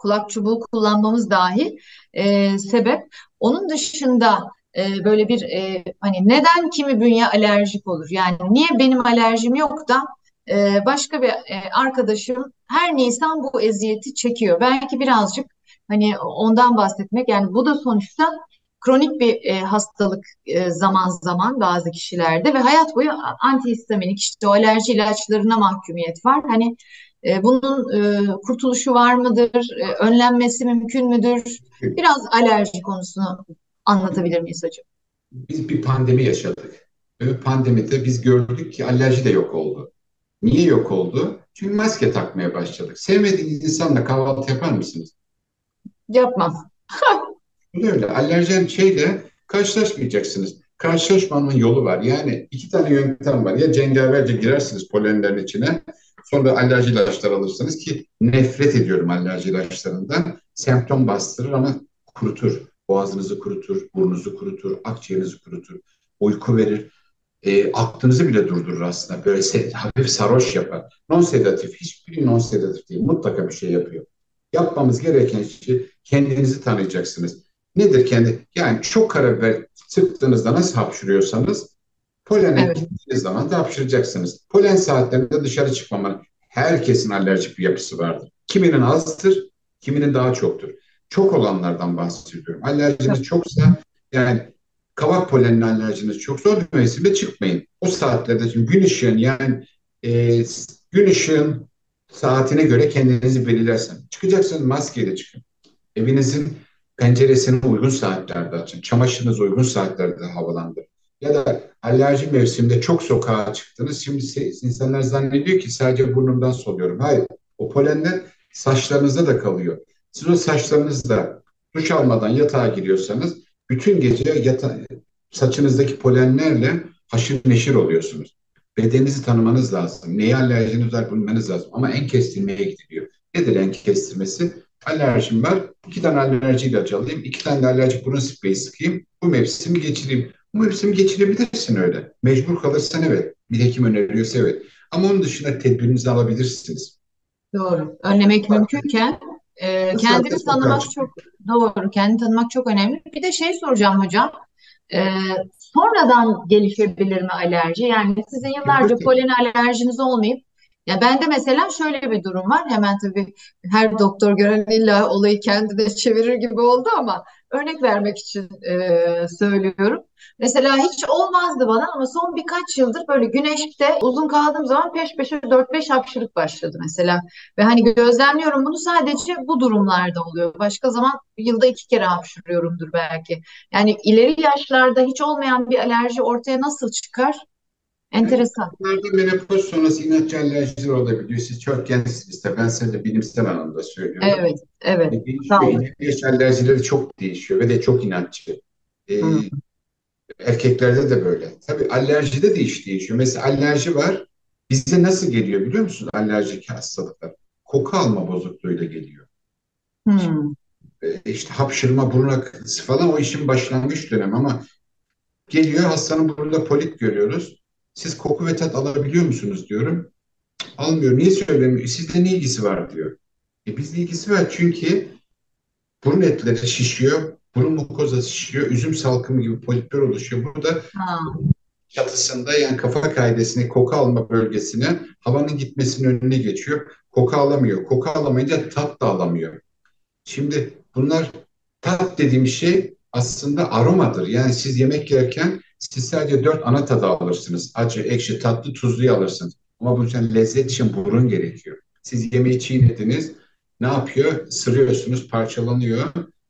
kulak çubuğu kullanmamız dahi e, sebep. Onun dışında e, böyle bir e, hani neden kimi bünye alerjik olur? Yani niye benim alerjim yok da e, başka bir e, arkadaşım her Nisan bu eziyeti çekiyor. Belki birazcık hani ondan bahsetmek yani bu da sonuçta kronik bir e, hastalık e, zaman zaman bazı kişilerde ve hayat boyu antihistaminik işte o alerji ilaçlarına mahkumiyet var. Hani e, bunun e, kurtuluşu var mıdır? E, önlenmesi mümkün müdür? Biraz alerji konusunu anlatabilir miyiz hocam? Biz bir pandemi yaşadık. Ve pandemide biz gördük ki alerji de yok oldu. Niye yok oldu? Çünkü maske takmaya başladık. Sevmediğiniz insanla kahvaltı yapar mısınız? Yapmam. Öyle. Alerjen şeyle karşılaşmayacaksınız. Karşılaşmanın yolu var. Yani iki tane yöntem var. Ya cengaverce girersiniz polenlerin içine. Sonra alerji ilaçları alırsınız ki nefret ediyorum alerji ilaçlarından. Semptom bastırır ama kurutur. Boğazınızı kurutur, burnunuzu kurutur, akciğerinizi kurutur. Uyku verir. E, aklınızı bile durdurur aslında. Böyle hafif sarhoş yapar. Non sedatif. Hiçbiri non sedatif değil. Mutlaka bir şey yapıyor. Yapmamız gereken şey kendinizi tanıyacaksınız. Nedir kendi? Yani çok karabiber sıktığınızda nasıl hapşırıyorsanız polene evet. gittiğiniz zaman da hapşıracaksınız. Polen saatlerinde dışarı çıkmamanın herkesin alerjik bir yapısı vardır. Kiminin azdır, kiminin daha çoktur. Çok olanlardan bahsediyorum. Alerjiniz evet. çoksa yani kavak polenine alerjiniz çoksa o mevsimde çıkmayın. O saatlerde çünkü gün ışığın yani e, gün ışığın saatine göre kendinizi belirlersen. Çıkacaksınız maskeyle çıkın. Evinizin penceresini uygun saatlerde açın. Çamaşırınızı uygun saatlerde havalandırın. Ya da alerji mevsiminde çok sokağa çıktınız. Şimdi insanlar zannediyor ki sadece burnumdan soluyorum. Hayır. O polenler saçlarınızda da kalıyor. Siz o saçlarınızda duş almadan yatağa giriyorsanız bütün gece yata saçınızdaki polenlerle haşır neşir oluyorsunuz. Bedeninizi tanımanız lazım. Neye alerjiniz var bilmeniz lazım. Ama en kestirmeye gidiliyor. Nedir en kestirmesi? Alerjim var. İki tane alerji ilacı alayım. iki tane de alerjik burun spreyi sıkayım. Bu mevsimi geçireyim. Bu mevsimi geçirebilirsin öyle. Mecbur kalırsan evet. Bir hekim öneriyorsa evet. Ama onun dışında tedbirinizi alabilirsiniz. Doğru. Önlemek mümkünken e, kendini tanımak çok doğru. Kendini tanımak çok önemli. Bir de şey soracağım hocam. E, sonradan gelişebilir mi alerji? Yani sizin yıllarca polen alerjiniz olmayıp ya bende mesela şöyle bir durum var. Hemen tabii her doktor gören illa olayı kendine çevirir gibi oldu ama örnek vermek için e, söylüyorum. Mesela hiç olmazdı bana ama son birkaç yıldır böyle güneşte uzun kaldığım zaman peş peşe 4-5 hapşırık başladı mesela. Ve hani gözlemliyorum bunu sadece bu durumlarda oluyor. Başka zaman yılda iki kere hapşırıyorumdur belki. Yani ileri yaşlarda hiç olmayan bir alerji ortaya nasıl çıkar? Enteresan. Bunlarda menopoz sonrası inatçı alerjiler olabiliyor. Siz çok gençsiniz de ben size de bilimsel anlamda söylüyorum. Evet, evet. E, olun. İlaç alerjileri çok değişiyor ve de çok inatçı. E, erkeklerde de böyle. Tabii alerjide de iş değişiyor. Mesela alerji var. Bize nasıl geliyor biliyor musun alerjik hastalıklar? Koku alma bozukluğuyla geliyor. hı. E, işte hapşırma, burun akıntısı falan o işin başlangıç dönemi ama geliyor hastanın burnunda polip görüyoruz. Siz koku ve tat alabiliyor musunuz diyorum. Almıyor. Niye söylemiyor? Sizde ne ilgisi var diyor. E bizde ilgisi var çünkü burun etleri şişiyor, burun mukozası şişiyor, üzüm salkımı gibi polipler oluşuyor. Burada Ha, çatısında yani kafa kaidesine koku alma bölgesine havanın gitmesinin önüne geçiyor. Koku alamıyor. Koku alamayınca tat da alamıyor. Şimdi bunlar tat dediğim şey aslında aromadır. Yani siz yemek yerken siz sadece dört ana tadı alırsınız. Acı, ekşi, tatlı, tuzluyu alırsınız. Ama bunun için lezzet için burun gerekiyor. Siz yemeği çiğnediniz. Ne yapıyor? Sırıyorsunuz, parçalanıyor.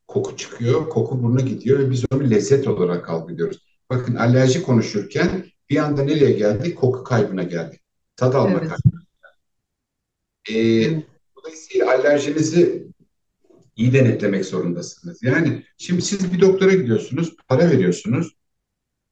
Koku çıkıyor, koku buruna gidiyor ve biz onu lezzet olarak algılıyoruz. Bakın alerji konuşurken bir anda nereye geldik? Koku kaybına geldik. Tad alma evet. kaybı. Ee, dolayısıyla alerjinizi iyi denetlemek zorundasınız. Yani şimdi siz bir doktora gidiyorsunuz, para veriyorsunuz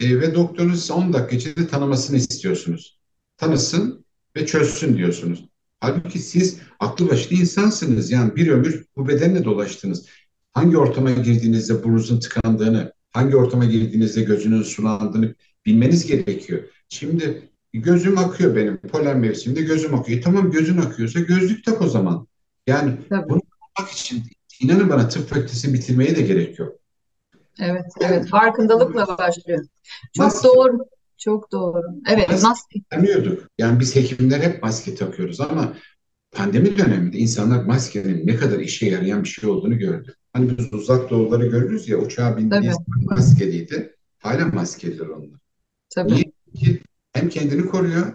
e, ve doktorunuz size 10 dakika içinde tanımasını istiyorsunuz. Tanısın ve çözsün diyorsunuz. Halbuki siz aklı başlı insansınız. Yani bir ömür bu bedenle dolaştınız. Hangi ortama girdiğinizde burnunuzun tıkandığını, hangi ortama girdiğinizde gözünün sulandığını bilmeniz gerekiyor. Şimdi gözüm akıyor benim polen mevsiminde gözüm akıyor. E, tamam gözün akıyorsa gözlük tak o zaman. Yani Tabii. bunu yapmak için inanın bana tıp fakültesini bitirmeye de gerek yok. Evet, evet. Farkındalıkla başlıyor. Çok Maske doğru. Çok doğru. Evet, maske maske. tanıyorduk. Yani biz hekimler hep maske takıyoruz ama pandemi döneminde insanlar maskenin ne kadar işe yarayan bir şey olduğunu gördü. Hani biz uzak doğuları görürüz ya uçağa bindiği maskeliydi. Hala maskeliler onlar. tabii. Niye? Çünkü hem kendini koruyor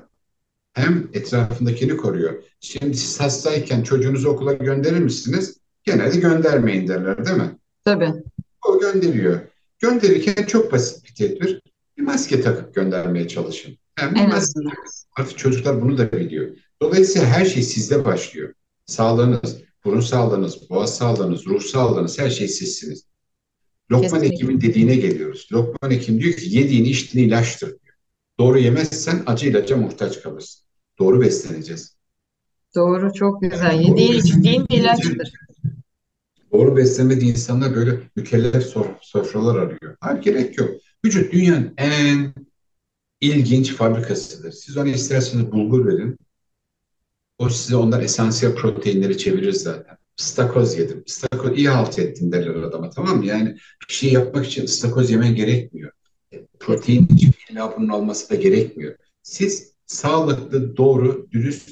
hem etrafındakini koruyor. Şimdi siz hastayken çocuğunuzu okula gönderir misiniz? Genelde göndermeyin derler değil mi? Tabii. O gönderiyor. Gönderirken çok basit bir tedbir. Bir maske takıp göndermeye çalışın. Yani En maske. Artık çocuklar bunu da biliyor. Dolayısıyla her şey sizde başlıyor. Sağlığınız, burun sağlığınız, boğaz sağlığınız, ruh sağlığınız her şey sizsiniz. Lokman Kesinlikle. Hekim'in dediğine geliyoruz. Lokman Hekim diyor ki yediğin içtiğin ilaçtır diyor. Doğru yemezsen acı ilaca muhtaç kalırsın. Doğru besleneceğiz. Doğru, çok güzel. Doğru Yediğin içtiğin ilaçtır. Doğru beslemediği insanlar böyle mükellef sofralar arıyor. Hayır gerek yok. Vücut dünyanın en ilginç fabrikasıdır. Siz ona isterseniz bulgur verin. O size onlar esansiyel proteinleri çevirir zaten. Stakoz yedim. Stakoz iyi halt ettin derler adama tamam mı? Yani bir şey yapmak için stakoz yemen gerekmiyor. Protein için illa bunun olması da gerekmiyor. Siz sağlıklı, doğru, dürüst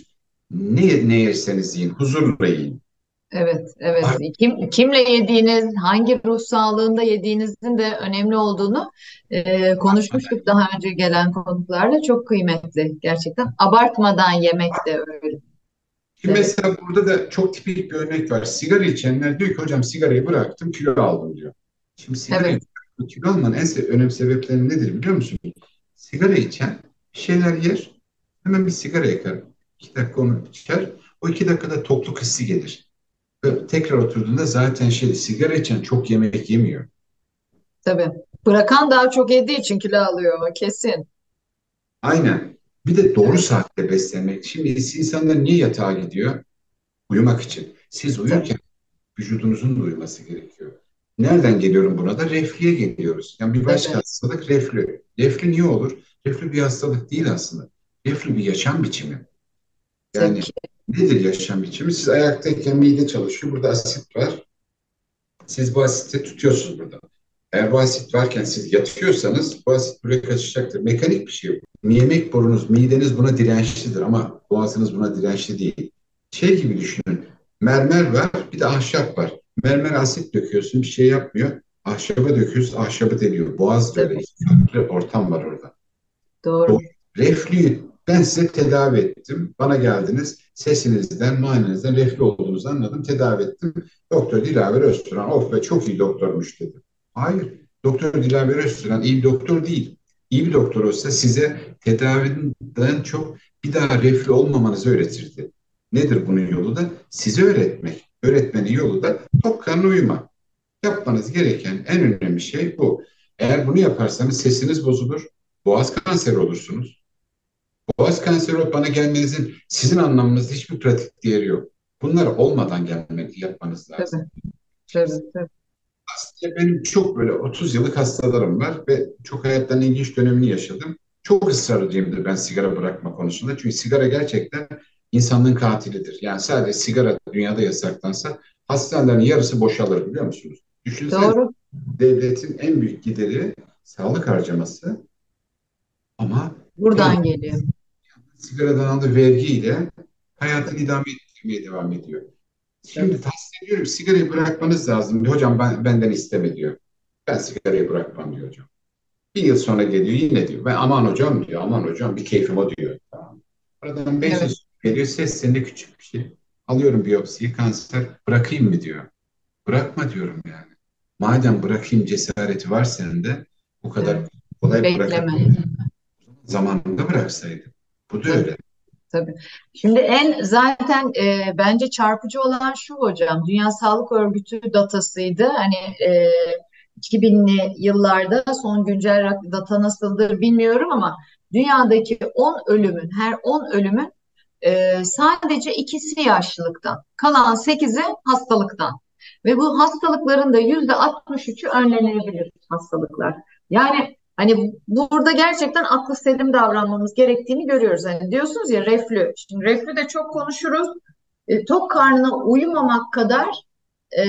ne, ne yerseniz yiyin, huzurla yiyin. Evet, evet. Kim, kimle yediğiniz, hangi ruh sağlığında yediğinizin de önemli olduğunu e, konuşmuştuk daha önce gelen konuklarla. Çok kıymetli gerçekten. Abartmadan yemek de öyle. Şimdi Evet, mesela burada da çok tipik bir örnek var. Sigara içenler diyor ki hocam sigarayı bıraktım, kilo aldım diyor. Şimdi sigarayı evet, kilo almanın en önemli sebepleri nedir biliyor musun? Sigara içen bir şeyler yer, hemen bir sigara yakar. İki dakika onu içer. O iki dakikada tokluk hissi gelir. Tekrar oturduğunda zaten şey sigara içen çok yemek yemiyor. tabii. Bırakan daha çok yediği için kilo alıyor, kesin. Aynen. Bir de doğru saatte beslenmek. Şimdi insanlar niye yatağa gidiyor? Uyumak için. Siz tabii, uyurken vücudunuzun da uyuması gerekiyor. Nereden geliyorum buna da? Reflüye geliyoruz. Yani bir başka evet, hastalık reflü. Reflü niye olur? Reflü bir hastalık değil aslında. Reflü bir yaşam biçimi. tabii Yani ki. Nedir yaşam biçimi? Siz ayaktayken mide çalışıyor. Burada asit var. Siz bu asiti tutuyorsunuz burada. Eğer bu asit varken siz yatıyorsanız bu asit buraya kaçacaktır. Mekanik bir şey. Yemek borunuz, mideniz buna dirençlidir ama boğazınız buna dirençli değil. Şey gibi düşünün. Mermer var, bir de ahşap var. Mermer asit döküyorsun, bir şey yapmıyor. Ahşaba döküyorsun, ahşabı deliyor. Boğaz da öyle. Tabii, İki farklı ortam var orada. doğru. Doğru. Reflüyü ben size tedavi ettim. Bana geldiniz. Sesinizden, manenizden reflü olduğunuzu anladım. Tedavi ettim. Doktor Dilaver Öztürk. Of be çok iyi doktormuş dedi. Hayır. Doktor Dilaver Öztürk iyi bir doktor değil. İyi bir doktor olsa size tedaviden çok bir daha reflü olmamanızı öğretirdi. Nedir bunun yolu da? Size öğretmek. Öğretmenin yolu da tok uyuma. Yapmanız gereken en önemli şey bu. Eğer bunu yaparsanız sesiniz bozulur, boğaz kanseri olursunuz. Boğaz kanseri olup bana gelmenizin sizin anlamınızda hiçbir pratik değeri yok. Bunlar olmadan gelmek, yapmanız lazım. Tabii, tabii, tabii. Aslında benim çok böyle 30 yıllık hastalarım var ve çok hayattan ilginç dönemini yaşadım. Çok ısrarcıyımdır ben sigara bırakma konusunda. Çünkü sigara gerçekten insanlığın katilidir. Yani sadece sigara dünyada yasaklansa hastanelerin yarısı boşalır biliyor musunuz? Düşünsene Doğru. devletin en büyük gideri sağlık harcaması ama Buradan geliyor. sigaradan aldığı vergiyle hayatını idame ettirmeye devam ediyor. Şimdi Evet. tavsiye ediyorum sigarayı bırakmanız lazım. Hocam ben benden isteme diyor. Ben sigarayı bırakmam diyor hocam. Bir yıl sonra geliyor yine diyor. Ben aman hocam diyor. Aman hocam bir keyfim o diyor. Tamam. Aradan beş Evet. geliyor seslerinde küçük bir şey. Alıyorum biyopsiyi kanser bırakayım mı diyor. Bırakma diyorum yani. Madem bırakayım cesareti var senin de bu kadar Evet. kolay Bekleme. bırakabilir. Zamanında bıraksaydın. Bu da öyle. Tabii. Şimdi en zaten e, bence çarpıcı olan şu hocam, Dünya Sağlık Örgütü datasıydı. Hani e, 2000'li yıllarda son güncel data nasıldır bilmiyorum ama dünyadaki 10 ölümün, her 10 ölümün e, sadece ikisi yaşlılıktan, kalan 8'i hastalıktan. Ve bu hastalıkların da %63'ü önlenebilir hastalıklar. Yani Hani burada gerçekten aklı selim davranmamız gerektiğini görüyoruz. Hani diyorsunuz ya reflü. Şimdi reflü de çok konuşuruz. E, tok karnına uyumamak kadar e,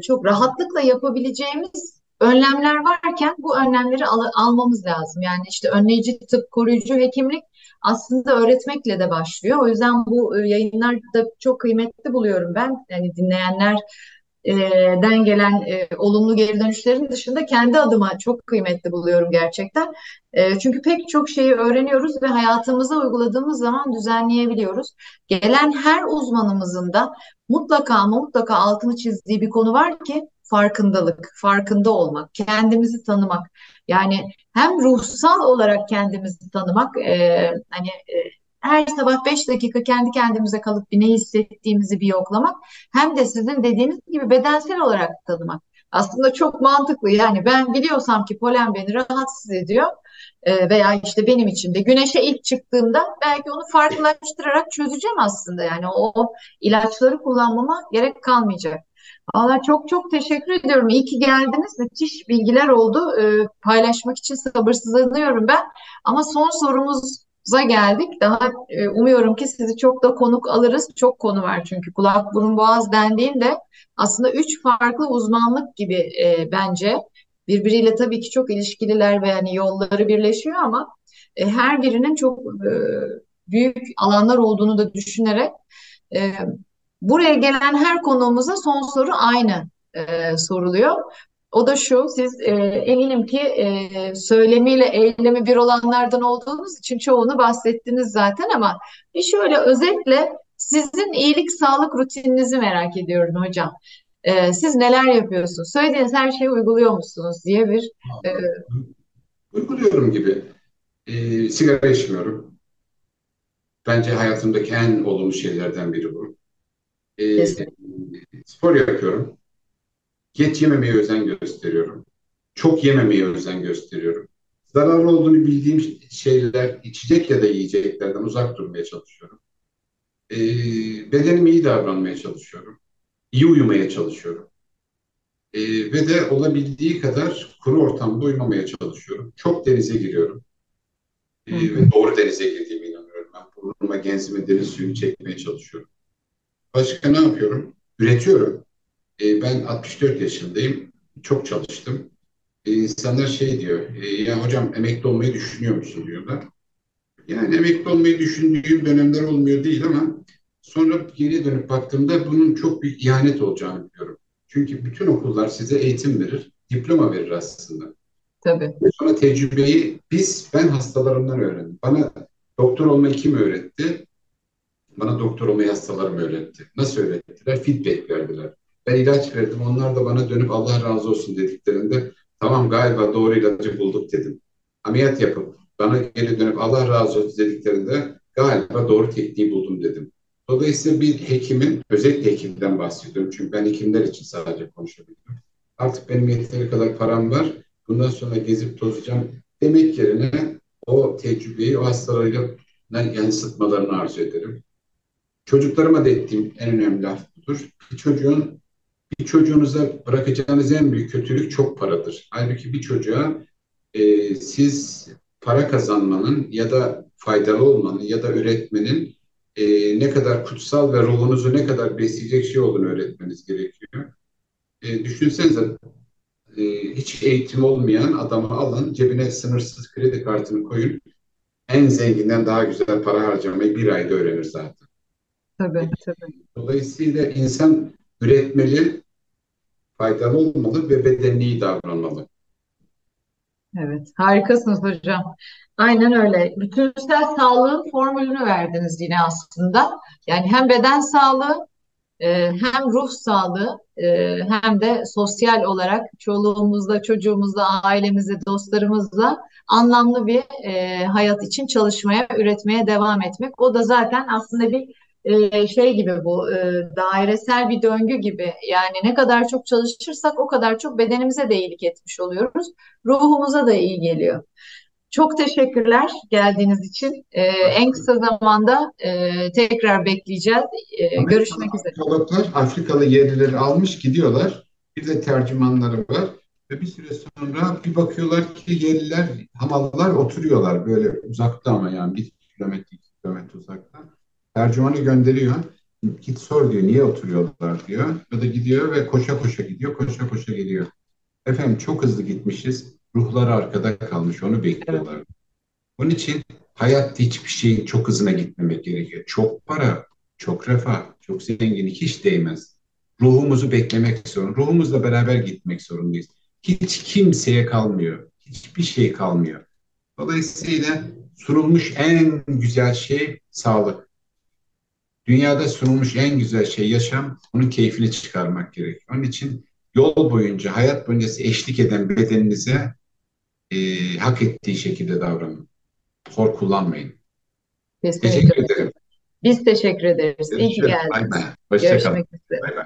çok rahatlıkla yapabileceğimiz önlemler varken bu önlemleri al- almamız lazım. Yani işte önleyici tıp, koruyucu hekimlik aslında öğretmekle de başlıyor. O yüzden bu e, yayınlar da çok kıymetli buluyorum ben. Yani dinleyenler den gelen e, olumlu geri dönüşlerin dışında kendi adıma çok kıymetli buluyorum gerçekten. E, çünkü pek çok şeyi öğreniyoruz ve hayatımıza uyguladığımız zaman düzenleyebiliyoruz. Gelen her uzmanımızın da mutlaka ama mutlaka altını çizdiği bir konu var ki farkındalık, farkında olmak, kendimizi tanımak. Yani hem ruhsal olarak kendimizi tanımak, e, hani e, her sabah 5 dakika kendi kendimize kalıp bir ne hissettiğimizi bir yoklamak hem de sizin dediğiniz gibi bedensel olarak tanımak. Aslında çok mantıklı. Yani ben biliyorsam ki polen beni rahatsız ediyor e, veya işte benim için de güneşe ilk çıktığımda belki onu farklılaştırarak çözeceğim aslında. Yani o, o ilaçları kullanmama gerek kalmayacak. Valla çok çok teşekkür ediyorum. İyi ki geldiniz. Müthiş bilgiler oldu. E, paylaşmak için sabırsızlanıyorum ben. Ama son sorumuza geldik. Daha e, umuyorum ki sizi çok da konuk alırız. Çok konu var çünkü kulak burun boğaz dendiğinde aslında üç farklı uzmanlık gibi e, bence birbiriyle tabii ki çok ilişkililer ve yani yolları birleşiyor ama e, her birinin çok e, büyük alanlar olduğunu da düşünerek e, buraya gelen her konuğumuza son soru aynı e, soruluyor. O da şu, siz e, eminim ki e, söylemiyle eylemi bir olanlardan olduğunuz için çoğunu bahsettiniz zaten ama bir şöyle özetle sizin iyilik sağlık rutininizi merak ediyorum hocam. E, siz neler yapıyorsunuz? Söylediğiniz her şeyi uyguluyor musunuz diye bir e, Uyguluyorum gibi. Ee, sigara içmiyorum. Bence hayatımdaki en olumlu şeylerden biri bu. Kesin. spor yapıyorum. Geç yememeye özen gösteriyorum. Çok yememeye özen gösteriyorum. Zararlı olduğunu bildiğim şeyler, içecek ya da yiyeceklerden uzak durmaya çalışıyorum. Ee, bedenime iyi davranmaya çalışıyorum. İyi uyumaya çalışıyorum. Ee, ve de olabildiği kadar kuru ortamda uyumamaya çalışıyorum. Çok denize giriyorum. Ee, hı. ve doğru denize girdiğime inanıyorum. Ben burnuma, genzime deniz suyunu çekmeye çalışıyorum. Başka ne yapıyorum? Üretiyorum. Ee, ben 64 yaşındayım. Çok çalıştım. Ee, insanlar şey diyor, e, ya hocam emekli olmayı düşünüyor musun diyorlar. Yani emekli olmayı düşündüğüm dönemler olmuyor değil ama sonra geriye dönüp baktığımda bunun çok büyük ihanet olacağını biliyorum. Çünkü bütün okullar size eğitim verir, diploma verir aslında. Tabii. Sonra tecrübeyi biz, ben hastalarımdan öğrendim. Bana doktor olmayı kim öğretti? Bana doktor olmayı hastalarım öğretti. Nasıl öğrettiler? Feedback verdiler. Ben ilaç verdim. Onlar da bana dönüp Allah razı olsun dediklerinde tamam galiba doğru ilacı bulduk dedim. ameliyat yapıp bana geri dönüp Allah razı olsun dediklerinde galiba doğru tekniği buldum dedim. Dolayısıyla bir hekimin, özellikle hekimden bahsediyorum çünkü ben hekimler için sadece konuşabiliyorum. Artık benim yeteri kadar param var, bundan sonra gezip tozacağım demek yerine o tecrübeyi o hastalarıyla yansıtmalarını arzu ederim. Çocuklarıma da ettiğim en önemli laf budur. Bir çocuğun bir çocuğunuza bırakacağınız en büyük kötülük çok paradır. Halbuki bir çocuğa e, siz para kazanmanın ya da faydalı olmanın ya da öğretmenin e, ne kadar kutsal ve ruhunuzu ne kadar besleyecek şey olduğunu öğretmeniz gerekiyor. E, düşünsenize e, hiç eğitim olmayan adamı alın, cebine sınırsız kredi kartını koyun. En zenginden daha güzel para harcamayı bir ayda öğrenir zaten. Tabii, tabii. Dolayısıyla insan üretmeli, faydalı olmalı ve bedenli davranmalı. Evet, harikasınız hocam. Aynen öyle. Bütünsel sağlığın formülünü verdiniz yine aslında. Yani hem beden sağlığı, e, hem ruh sağlığı, e, hem de sosyal olarak çoluğumuzla, çocuğumuzla, ailemizle, dostlarımızla anlamlı bir e, hayat için çalışmaya, üretmeye devam etmek. O da zaten aslında bir e, şey gibi bu e, dairesel bir döngü gibi yani ne kadar çok çalışırsak o kadar çok bedenimize de iyilik etmiş oluyoruz. Ruhumuza da iyi geliyor. Çok teşekkürler geldiğiniz için. Ee, en kısa zamanda e, tekrar bekleyeceğiz. Ee, görüşmek üzere. Arkeologlar Afrikalı yerlileri almış gidiyorlar. Bir de tercümanları var. Ve bir süre sonra bir bakıyorlar ki yerliler, hamallar oturuyorlar böyle uzakta ama yani bir kilometre, iki kilometre uzakta. Tercümanı gönderiyor. Git sor diyor niye oturuyorlar diyor. Ya da gidiyor ve koşa koşa gidiyor, koşa koşa geliyor. Efendim çok hızlı gitmişiz. Ruhları arkada kalmış, onu bekliyorlar. Evet. Onun için hayatta hiçbir şeyin çok hızına gitmemek gerekiyor. Çok para, çok refah, çok zenginlik hiç değmez. Ruhumuzu beklemek zorunda. Ruhumuzla beraber gitmek zorundayız. Hiç kimseye kalmıyor. Hiçbir şey kalmıyor. Dolayısıyla sunulmuş en güzel şey sağlık. Dünyada sunulmuş en güzel şey yaşam, onun keyfini çıkarmak gerekiyor. Onun için yol boyunca, hayat boyunca eşlik eden bedeninize e, hak ettiği şekilde davranın. Hor kullanmayın. Kesinlikle. Teşekkür ederim. Biz teşekkür ederiz. Görüşürüz. İyi ki geldiniz. Görüşmek üzere. Bay bay.